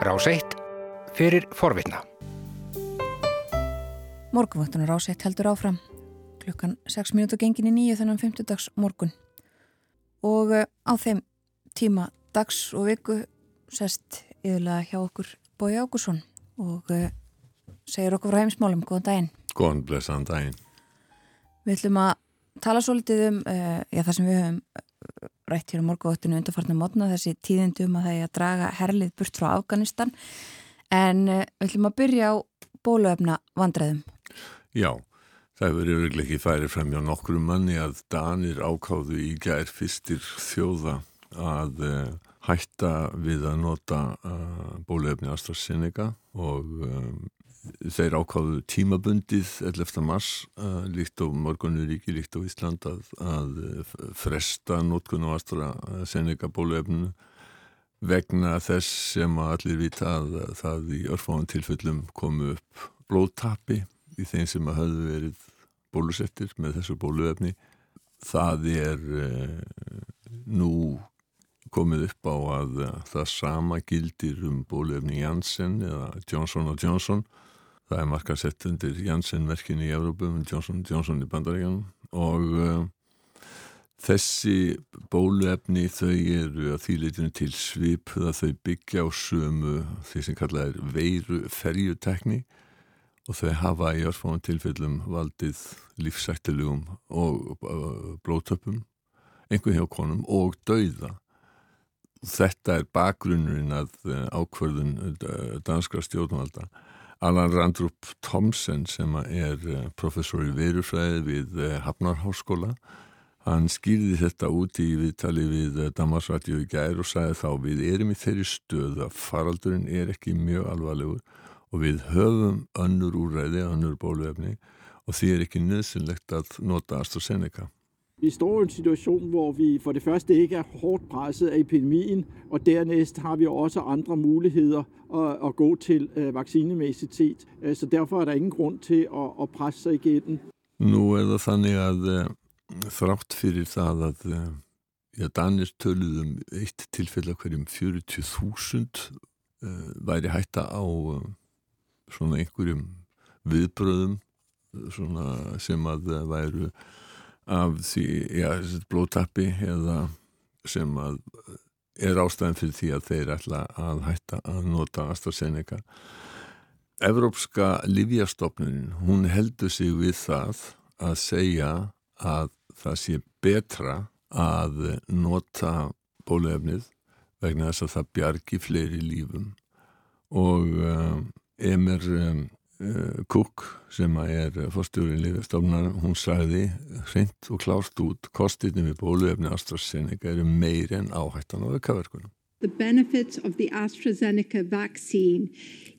Rás 1 fyrir forvitna. Morgunvöktunar Rás 1 heldur áfram klukkan 6 minútur gengin í nýju þennan 50 dags morgun og eh, á þeim tíma dags og viku sest yfirlega hjá okkur Bói Ágúrsson og uh, segir okkur frá heimsmálum, góðan daginn. Góðan blessaðan daginn. Við ætlum að tala svo litið um uh, já, það sem við höfum rætt hér á morgunvöktinu undarfarnar mótna þessi tíðindum að það er að draga herlið burt frá Afganistan en uh, við ætlum að byrja á bóluefna vandræðum. Já, það hefur yfirlega ekki færið frem hjá nokkru manni að Danir ákáðu í gær fyrstir þjóða að uh, hætta við að nota uh, bóluefni AstraZeneca og um, þeir ákáðu tímabundið 11. mars uh, líkt á morgunuríki, líkt á Ísland að, að fresta notkun á AstraZeneca bóluefninu vegna þess sem að allir vita að það í örfáðan tilfellum komu upp blóðtapi í þeim sem að hafðu verið bólusettir með þessu bóluefni það er uh, nú komið upp á að það sama gildir um bóluefni Janssen eða Johnson & Johnson það er markasett undir Janssen-verkin í Európum, Johnson Johnson í Bandaríkanum og uh, þessi bóluefni þau eru að þýleitinu til svip það þau byggja á sömu því sem kallað er veiru ferjutekni og þau hafa í örfáðan tilfellum valdið lífsættilegum og uh, blótöpum einhver hjá konum og dauða. Þetta er bakgrunnurinn að uh, ákverðun uh, danskra stjórnvalda Alan Randrup Thomsen sem er eh, professor í verufræði við eh, Hafnarháskóla hann skýrði þetta út í viðtali við eh, Damarsrættið í gær og sagði þá við erum í þeirri stöð að faraldurinn er ekki mjög alvarlegur og við höfum önnur úræði, önnur bóluefni og því er ikke nødvendigt at nota AstraZeneca. Vi står i en situation, hvor vi for det første ikke er hårdt presset af epidemien, og dernæst har vi også andre muligheder at, at gå til øh, vaccinemæssigt set. Øh, så derfor er der ingen grund til at, at presse sig igennem. Nú er það þannig að uh, þrátt fyrir það að ja, Danir töluðum eitt tilfell að hverjum 40.000 væri hætta á svona einhverjum viðbröðum svona sem að væru af því, já, blótappi eða sem að er ástæðan fyrir því að þeir ætla að hætta að nota AstraZeneca. Evrópska Livjastofnunin, hún heldur sig við það að segja að það sé betra að nota bóluefnið vegna þess að það bjargi fleiri lífum. Og um, Emir um, Cook sem er fórstjórin lífestofnar, hún sagði hreint og klást út kostinni við bóluefni AstraZeneca eru meiri en áhættan á aukaverkunum. The benefits of the AstraZeneca vaccine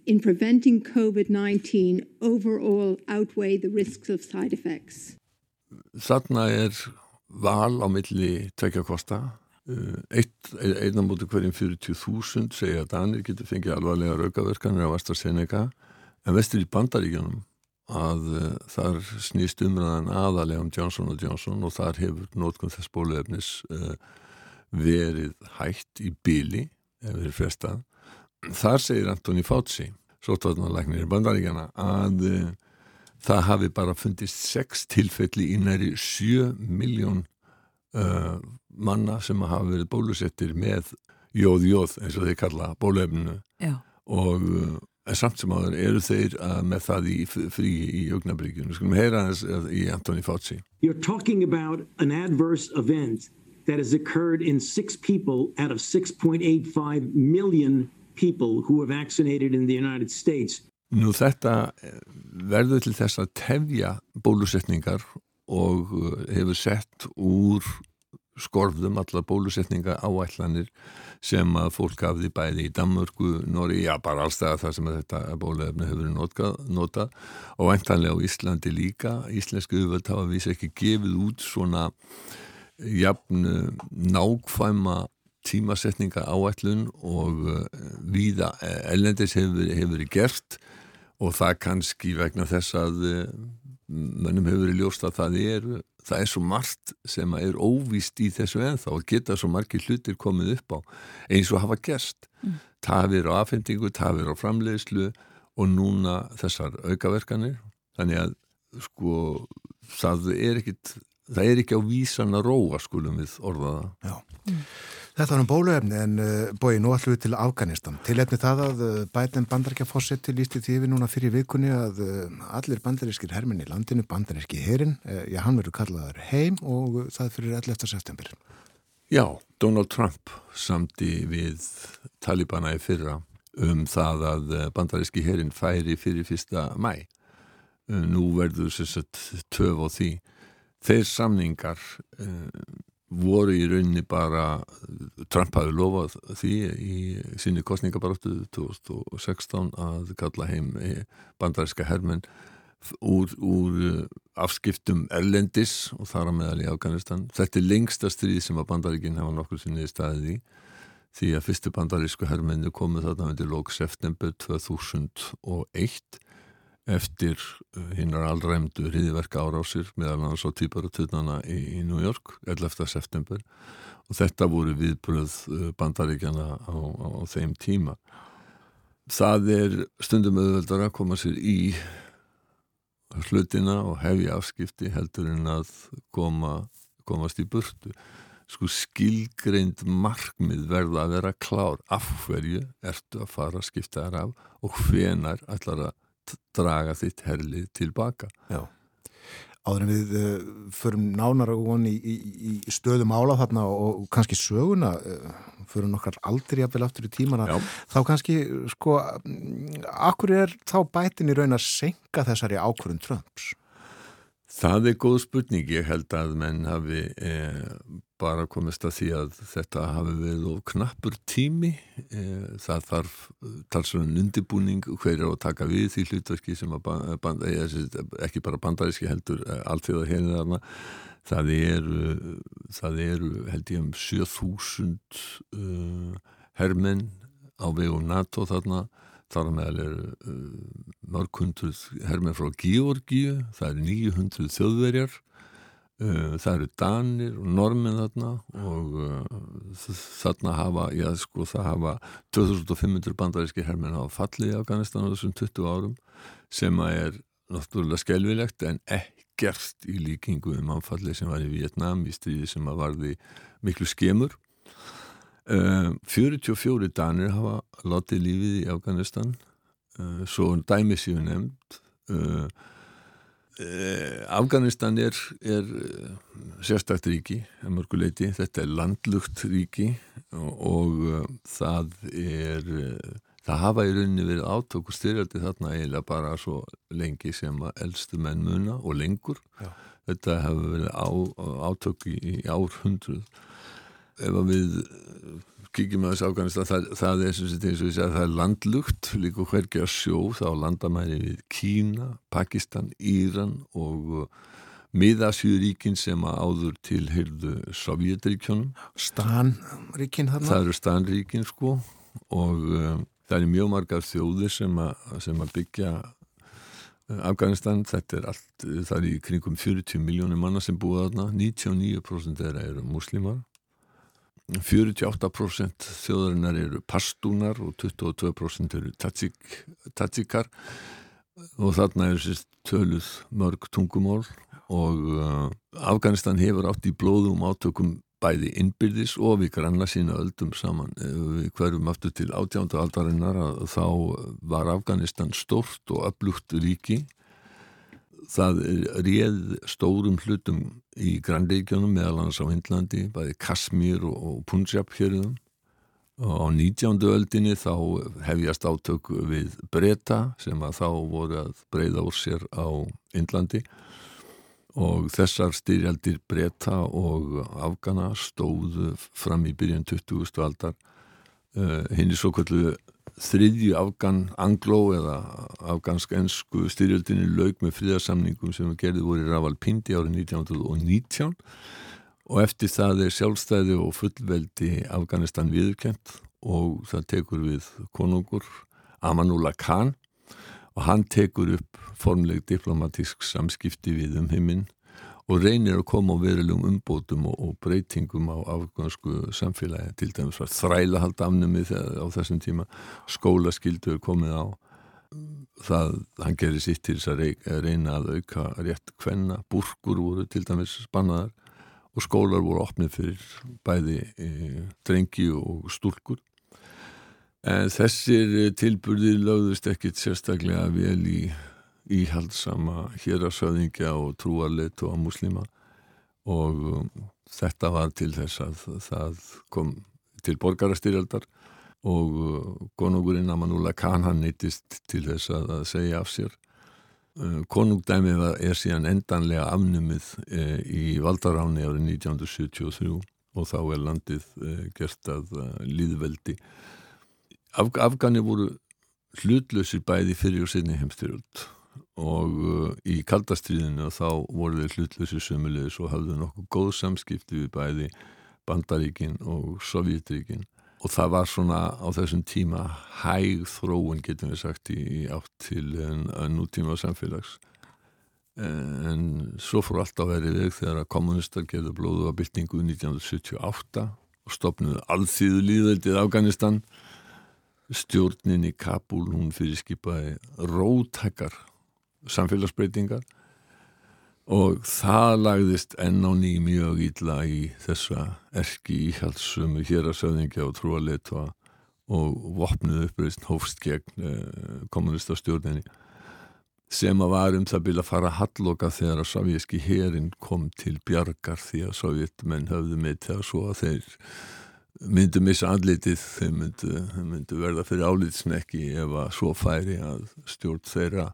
in preventing COVID-19 overall outweigh the risks of side effects. Þarna er val á milli tvekja kosta. Einan mútið hverjum 40.000 segja að Danir getur fengið alvarlega aukaverkanir á AstraZeneca En vestur í bandaríkjanum að uh, þar snýst umræðan aðalega um Johnson & Johnson og þar hefur nótkunn þess bóluefnis uh, verið hægt í bíli, ef við erum frestað. Þar segir Antoni Fauci, sótvarnarleiknir í bandaríkjana, að uh, það hafi bara fundist sex tilfelli í næri 7 miljón manna sem hafa verið bólusettir með jóð-jóð eins og þeir kalla bóluefninu og samt sem áður eru þeir uh, með það í frí í augnabríkjunum. Skulum heyra þess í Antoni Fauci. You're talking about an adverse event that has occurred in six people out of 6.85 million people who are vaccinated in the United States. Nú þetta verður til þess að tefja bólusetningar og hefur sett úr skorðum allar bólusetninga áætlanir sem að fólk hafði bæði í Danmörku, Nóri, já bara allstað það sem þetta bólefni hefur notað. Og væntanlega á Íslandi líka. Íslensku auðvöld hafa vísi ekki gefið út svona jafn nákvæma tímasetninga áætlun og víða ellendis hefur, hefur verið gert. Og það kannski vegna þess að mönnum hefur verið ljóst að það er það er svo margt sem er óvíst í þessu ennþá og geta svo margir hlutir komið upp á eins og hafa gerst mm. tafir á afhendingu, tafir á framleiðslu og núna þessar aukaverkanir þannig að sko það er ekkit það er ekki á vísan að róa skulum við orðaða Já. Þetta var um bóluefni en uh, bói nú ætlum við til Afganistan. Til efni það að uh, Biden bandarækjafossetti lísti því við núna fyrir vikunni að uh, allir bandarískir hermin í landinu bandaríski herin, já hann verður kallaður heim og það fyrir 11. september. Já, Donald Trump samti við Talibana í fyrra um það að bandaríski herin færi fyrir fyrsta mæ nú verður sérstaklega töf á því. Þeir samningar voru í rauninni bara Trump hafi lofað því í sinni kostningabaráttu 2016 að kalla heim bandaríska hermenn úr, úr uh, afskiptum erlendis og þar á meðal í Afganistan. Þetta er lengsta stríð sem að bandaríkinn hafa nokkur sinni í staðið í því að fyrstu bandarísku hermennu komu þarna undir lók september 2001 eftir hinnar uh, allræmdu hriðiverka árásir meðal annars á týparututnana í, í New York 11. september og þetta voru viðbröð uh, bandaríkjana á, á, á þeim tíma. Það er stundum auðveldar að koma sér í hlutina og hefja afskipti heldur en að koma, komast í burtu. Sko skilgreind markmið verða að vera klár af hverju ertu að fara að skipta þær af og hvenar ætlar að draga þitt herlið tilbaka. Já. Áður en við uh, förum nánar og í, í, í stöðum ála þarna og kannski söguna, uh, förum nokkar aldrei jafnvel aftur í tímana, Já. þá kannski, sko, akkur er þá bætin í raun að senka þessari ákvörðun Trumps? Það er góð spurning, ég held að menn hafi eh, bara komist að því að þetta hafi verið of knappur tími, eh, það þarf talsverðan undibúning hver er að taka við því hlutverki sem að eh, ekki bara bandaríski heldur eh, allt því að hérna þarna, það eru, það eru held ég um 7000 uh, hermenn á vegum NATO þarna. Þar meðal eru mörg hundruð hermið frá Georgíu, það eru 900 þjóðverjar, það eru danir og normin þarna og uh, þarna hafa, já sko það hafa 2500 bandaríski hermið hafa fallið í Afganistan á þessum 20 árum sem að er náttúrulega skelvilegt en ekkert í líkingu um anfallið sem var í Vietnam í stríði sem að varði miklu skemur. 44 ehm, danir hafa látið lífið í Afganistan. Svo dæmi séu nefnd uh, uh, Afganistan er, er sérstakt ríki þetta er landlugt ríki og, og það er það hafa í rauninni verið átök og styrjaldi þarna eiginlega bara svo lengi sem að eldstu menn muna og lengur. Já. þetta hefur verið á, átök í, í árhundruð ef við kíkjum að þessu Afganistan. Það, það er sem sé að það er landlugt líka hvergi að sjó þá landamæri við Kína, Pakistan, Íran og uh, miðasjúríkin sem að áður til heyrðu Sovjetríkjónum Stanríkin þarna? Það eru Stanríkin sko og um, það er mjög margar þjóðir sem að, sem að byggja uh, Afganistan, þetta er allt, það er í kringum 40 miljónir manna sem búið þarna, 99% þeirra eru muslimar 48% þjóðarinnar eru pastúnar og 22% eru tatsikar og þarna er sérst töluð mörg tungumól og uh, Afganistan hefur átt í blóðum átökum bæði innbyrðis og við granna sína öldum saman. Við hverjum aftur til átjánda aldarinnar að þá var Afganistan stort og öflugt ríki það réð stórum hlutum í grannleikjónum meðal annars á Hindlandi, bæði Kasmír og, og Punjab hérðum og á 19. öldinni þá hefjast átök við breyta sem að þá voru að breyða úr sér á Hindlandi og þessar styrjaldir breyta og afgana stóðu fram í byrjun 20. aldar uh, hinn er svo kallu þriðju afgan angló eða afgansk-ensku styrjöldinni laug með fríðarsamningum sem gerði voru í Ravalpindi árið 1919 og eftir það er sjálfstæði og fullveldi Afganistan viðkjönt og það tekur við konungur Amanullah Khan. Og hann tekur upp formleg diplomatísk samskipti við um heiminn og reynir að koma á verulegum umbótum og, og breytingum á afgönsku samfélagi til dæmis var þræla halda afnumið á þessum tíma. Skólaskildur komið á. Það, hann gerir sitt til þess að reyna að auka rétt hvenna, burkur voru til dæmis spannaðar og skólar voru opnið fyrir bæði e, drengi og stúlkur. En þessir tilburðir lögðust ekkit sérstaklega vel í íhaldsama hérarsöðingja og trúarleitu á muslima og um, þetta var til þess að það kom til borgarastyrjaldar og uh, konungurinn Amanúla Khan hann neytist til þess að, segja af sér. Uh, konungdæmið er síðan endanlega afnumið uh, í valdaráni árið 1973 og þá er landið gert að líðveldi Af, Afgani voru hlutlösi bæði fyrir og sinni heimstyrjöld og uh, í kaldastriðinu þá voru þeir hlutlösi sömulegis og hafðu nokkuð góð samskipti við bæði Bandaríkin og Sovjetríkin og það var svona á þessum tíma hæg þróun getum við sagt í átt til nútíma samfélags. En svo fór allt á verið veg þegar að kommunistar gerðu blóðu á byltingu 1978 og stopnuðu allþýðu líðveldið Afganistan. Stjórnin í Kabul hún fyrirskipaði rótækar samfélagsbreytingar. Og það lagðist enn á ný mjög ítla í þessa erki íhaldssumu hér að söðingja og trúa letua og vopnuð uppreist hófst gegn eh, kommunistastjórninni sem að varum það byrja að fara halloka þegar að sovjíski herin kom til bjargar því að sovjetmenn höfðu með það svo að þeir myndu missa andlitið þeir myndu, myndu verða fyrir álitsnekki ef að svo færi að stjórn þeirra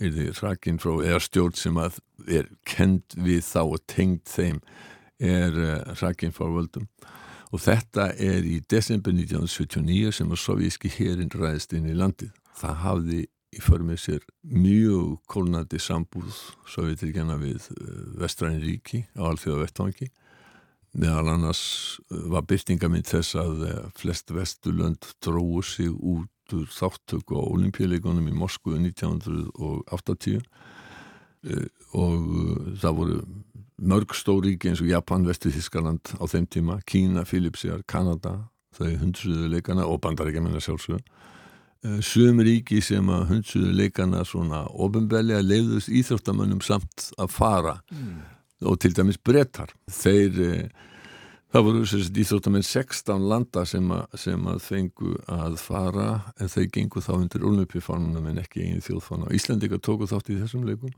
er því hrakinn frá eða stjórn sem að er kend við þá og tengd þeim er uh, hrakinn frá völdum og þetta er í desember 1979 sem að sovjíski herin ræðist inn í landið. Það hafði í förmið sér mjög kólnandi sambúð sovjetrikjana við uh, vestræðin ríki á alþjóða vettvangi meðal annars uh, var byrtingamind þess að flest vestulönd dróðu sig út úr þáttöku á olimpíuleikonum í Moskvu 1980 og eh, það voru mörg stóríki eins og Japan, Vestið Þískaland á þeim tíma, Kína, Filipsjar, Kanada þau hundsuðu leikana og bandarækjamanna sjálfsög eh, Sum ríki sem að hundsuðu leikana svona ofinbelja leiðust íþróttamönnum samt að fara mm. og til dæmis brettar þeir eh, Það voru íþróttamenn 16 landa sem að, sem að fengu að fara en þeir gengu þá undir olnupifánunum en ekki einn þjóðfána. Íslandika tóku þátt í þessum leikum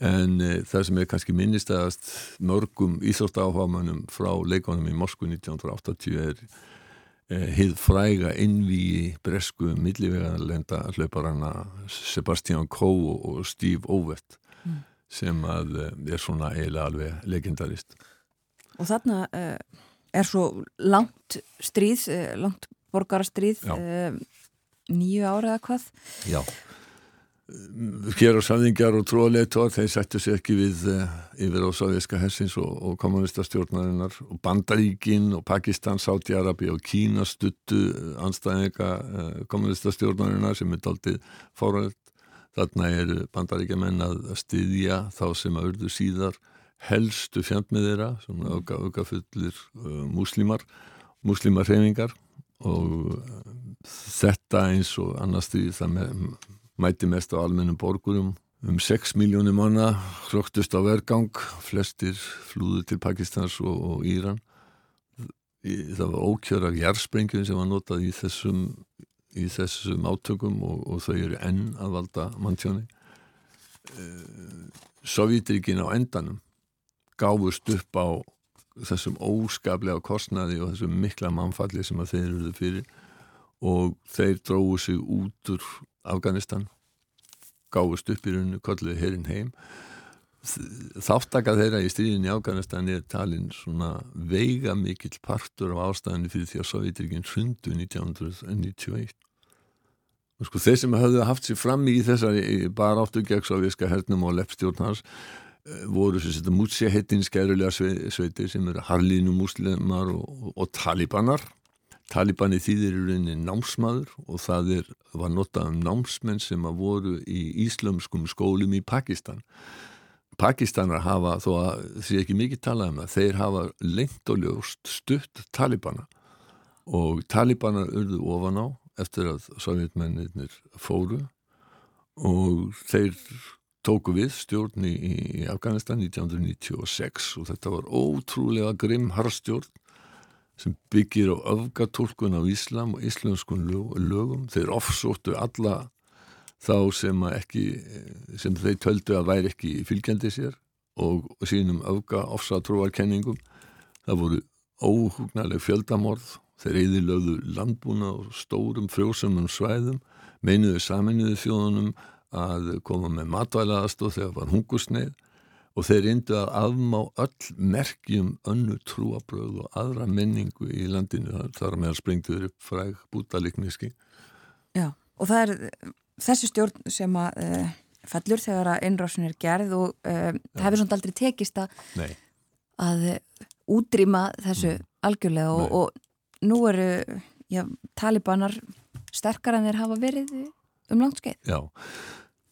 en e, það sem er kannski minnistæðast mörgum íþróttáhámanum frá leikonum í Moskvu 1980 er e, hið fræga innví bresku millivegarlenda hlauparana Sebastian Coe og Steve Ovett mm. sem að e, er svona eiginlega alveg legendarist. Og þarna uh, er svo langt stríð, uh, langt borgarastríð, uh, nýju ára eða hvað? Já, hér á samðingjar og tróðleitór, þeir sættu sér ekki við yfir á Sáðíska hessins og, og kommunistastjórnarinnar og Bandaríkin og Pakistan, Sáti-Arabi og Kína stuttu anstæðinga kommunistastjórnarinnar sem er daldið fóröld. Þarna er Bandaríkja menn að styðja þá sem að urðu síðar helstu fjandmið þeirra svona mm. auka, auka fullir uh, múslimar múslimarhefingar og uh, þetta eins og annars því það með, mæti mest á almennum borgurum um 6 miljónir manna hloktust á vergang flestir flúðu til Pakistans og, og Íran það var ókjörar jærsprengjum sem var notað í þessum í þessum átökum og, og þau eru enn að valda manntjóni uh, Sovjetrikin á endanum gáfust upp á þessum óskaplega kostnaði og þessum mikla mannfalli sem að þeir eruðu fyrir og þeir dróðu sig út úr Afganistan gáfust upp í rauninu, kolluði herin heim. Þáttaka þeirra í stríðin í Afganistan er talin svona veiga mikill partur af ástæðinu fyrir því að Sovjetrikinn hrundu 1991 og sko þeir sem hafðu haft sér fram í þessari bara áttu gegn sovjíska hernum og leppstjórnars Eh, voru þetta mútsi heitin skærulega sveitir sem eru harlínu muslimar og, og talibanar. Talibani þýðir í rauninni námsmaður og það er, var notað um námsmenn sem að voru í íslömskum skólum í Pakistan. Pakistanar hafa, þó að því ekki mikið talað um það, þeir hafa lengt og ljóst stutt Talibana. Og Talibanar urðu ofan á eftir að sovjetmennir fóru og þeir tóku við stjórn í, í Afganistan 1996 og þetta var ótrúlega grimm harstjórn sem byggir á öfgatólkun á Íslam og íslenskum lögum. Þeir offsóttu alla þá sem, ekki, sem þeir töldu að væri ekki fylgjandi sér og sínum öfga offsatrúarkenningum. Það voru óhugnarleg fjöldamorð. Þeir eðilögðu landbúna og stórum frjósumum svæðum, meinuðu saminuðu þjóðunum að koma með matvælaðastóð þegar var hungursneið og þeir reyndu að afmá öll merkjum önnu trúabröð og aðra menningu í landinu. Þar með að sprengtuður upp fræg bútalikniski Já, og það er þessi stjórn sem að uh, fellur þegar að innrásin er gerð og uh, það hefur svona aldrei tekist að, að útrýma þessu mm. algjörlega og, og nú eru já, talibanar sterkar en þeir hafa verið um langt skeið. Já,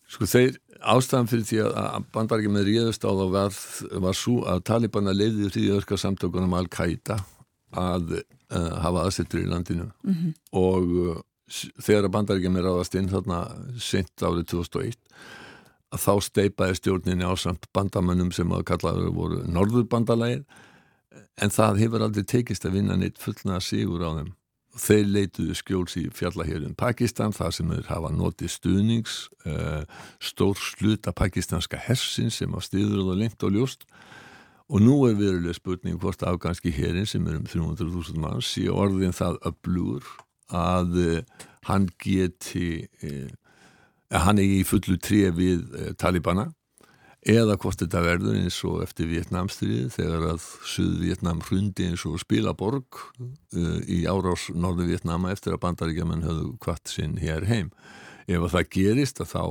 sko þeir ástæðan fyrir því að bandarækjum með ríðust á þá var, var svo að Talibana leiði örka samtökunum Al-Qaida að uh, hafa aðsettur í landinu mm -hmm. og uh, þegar bandarækjum er ráðast inn þarna sent árið 2001 að þá steipaði stjórninni á samt bandamönnum sem að kallaður voru norðurbandalægir en það hefur aldrei tekist að vinna neitt fullna sigur á þeim Þeir leituðu skjóls í fjallahjörðum Pakistan þar sem þeir hafa notið stuðnings uh, stór sluta pakistanska hersin sem á stiður og lengt og ljóst. Og nú er veruleg spurning hvort afganski herin sem er um 300.000 mann sé orðin það öflugur að uh, hann geti uh, hann er í fullu tref við Talibana eða hvort þetta verður eins og eftir Vietnamstrið þegar að Suð-Vietnam hrundi eins og spila borg uh, í árás Norðu Vietnama eftir að bandaríkjaman höfðu kvart sinn hér heim. Ef að það gerist að þá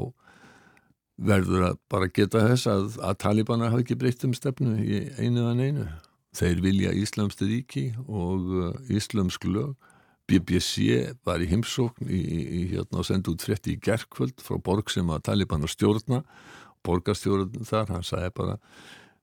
verður að bara geta þess að, að Talibana hafi ekki breytt um stefnu í einu en einu. Þeir vilja Íslamst ríki og uh, Íslamsk lög. BBC var í heimsókn í, í, í hérna og sendi út frétti í gerkvöld frá borg sem að Talibana stjórna borgarstjórun þar, hann sagði bara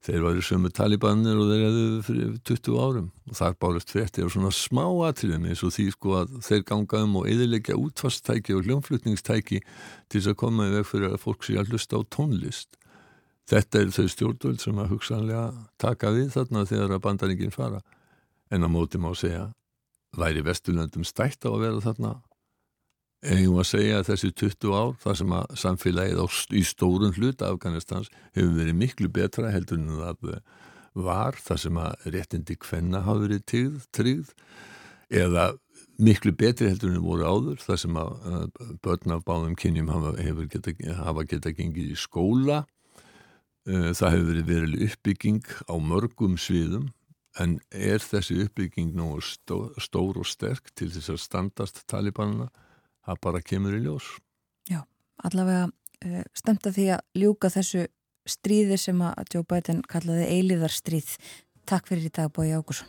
þeir varu sömu talibannir og þeir hefðu fyrir 20 árum og þar bárust fréttir og svona smá atriðum eins og því sko að þeir ganga um og eðilegja útfaststæki og hljónflutningstæki til þess að koma í veg fyrir að fólk sé að hlusta á tónlist. Þetta er þau stjórnvöld sem að hugsanlega taka við þarna þegar að bandaringin fara en á móti má segja væri Vesturlandum stætt á að vera þarna Eða að segja að þessi 20 ár, það sem að samfélagið í stórun hlut Afganistans hefur verið miklu betra heldur en það var, það sem að réttindi hvenna hafa verið tryggð, tryggð eða miklu betri heldur en voru áður, það sem að, börn af báðum kynjum hafa, geta, hafa geta gengið í skóla, eh, það hefur verið verið uppbygging á mörgum sviðum en er þessi uppbygging nú stór og sterk til þess að standast talibanuna? Það bara kemur í ljós. Já, allavega uh, stemt að því að ljúka þessu stríði sem að Joe Biden kallaði eiliðarstríð. Takk fyrir í dag, Bói Ágursson.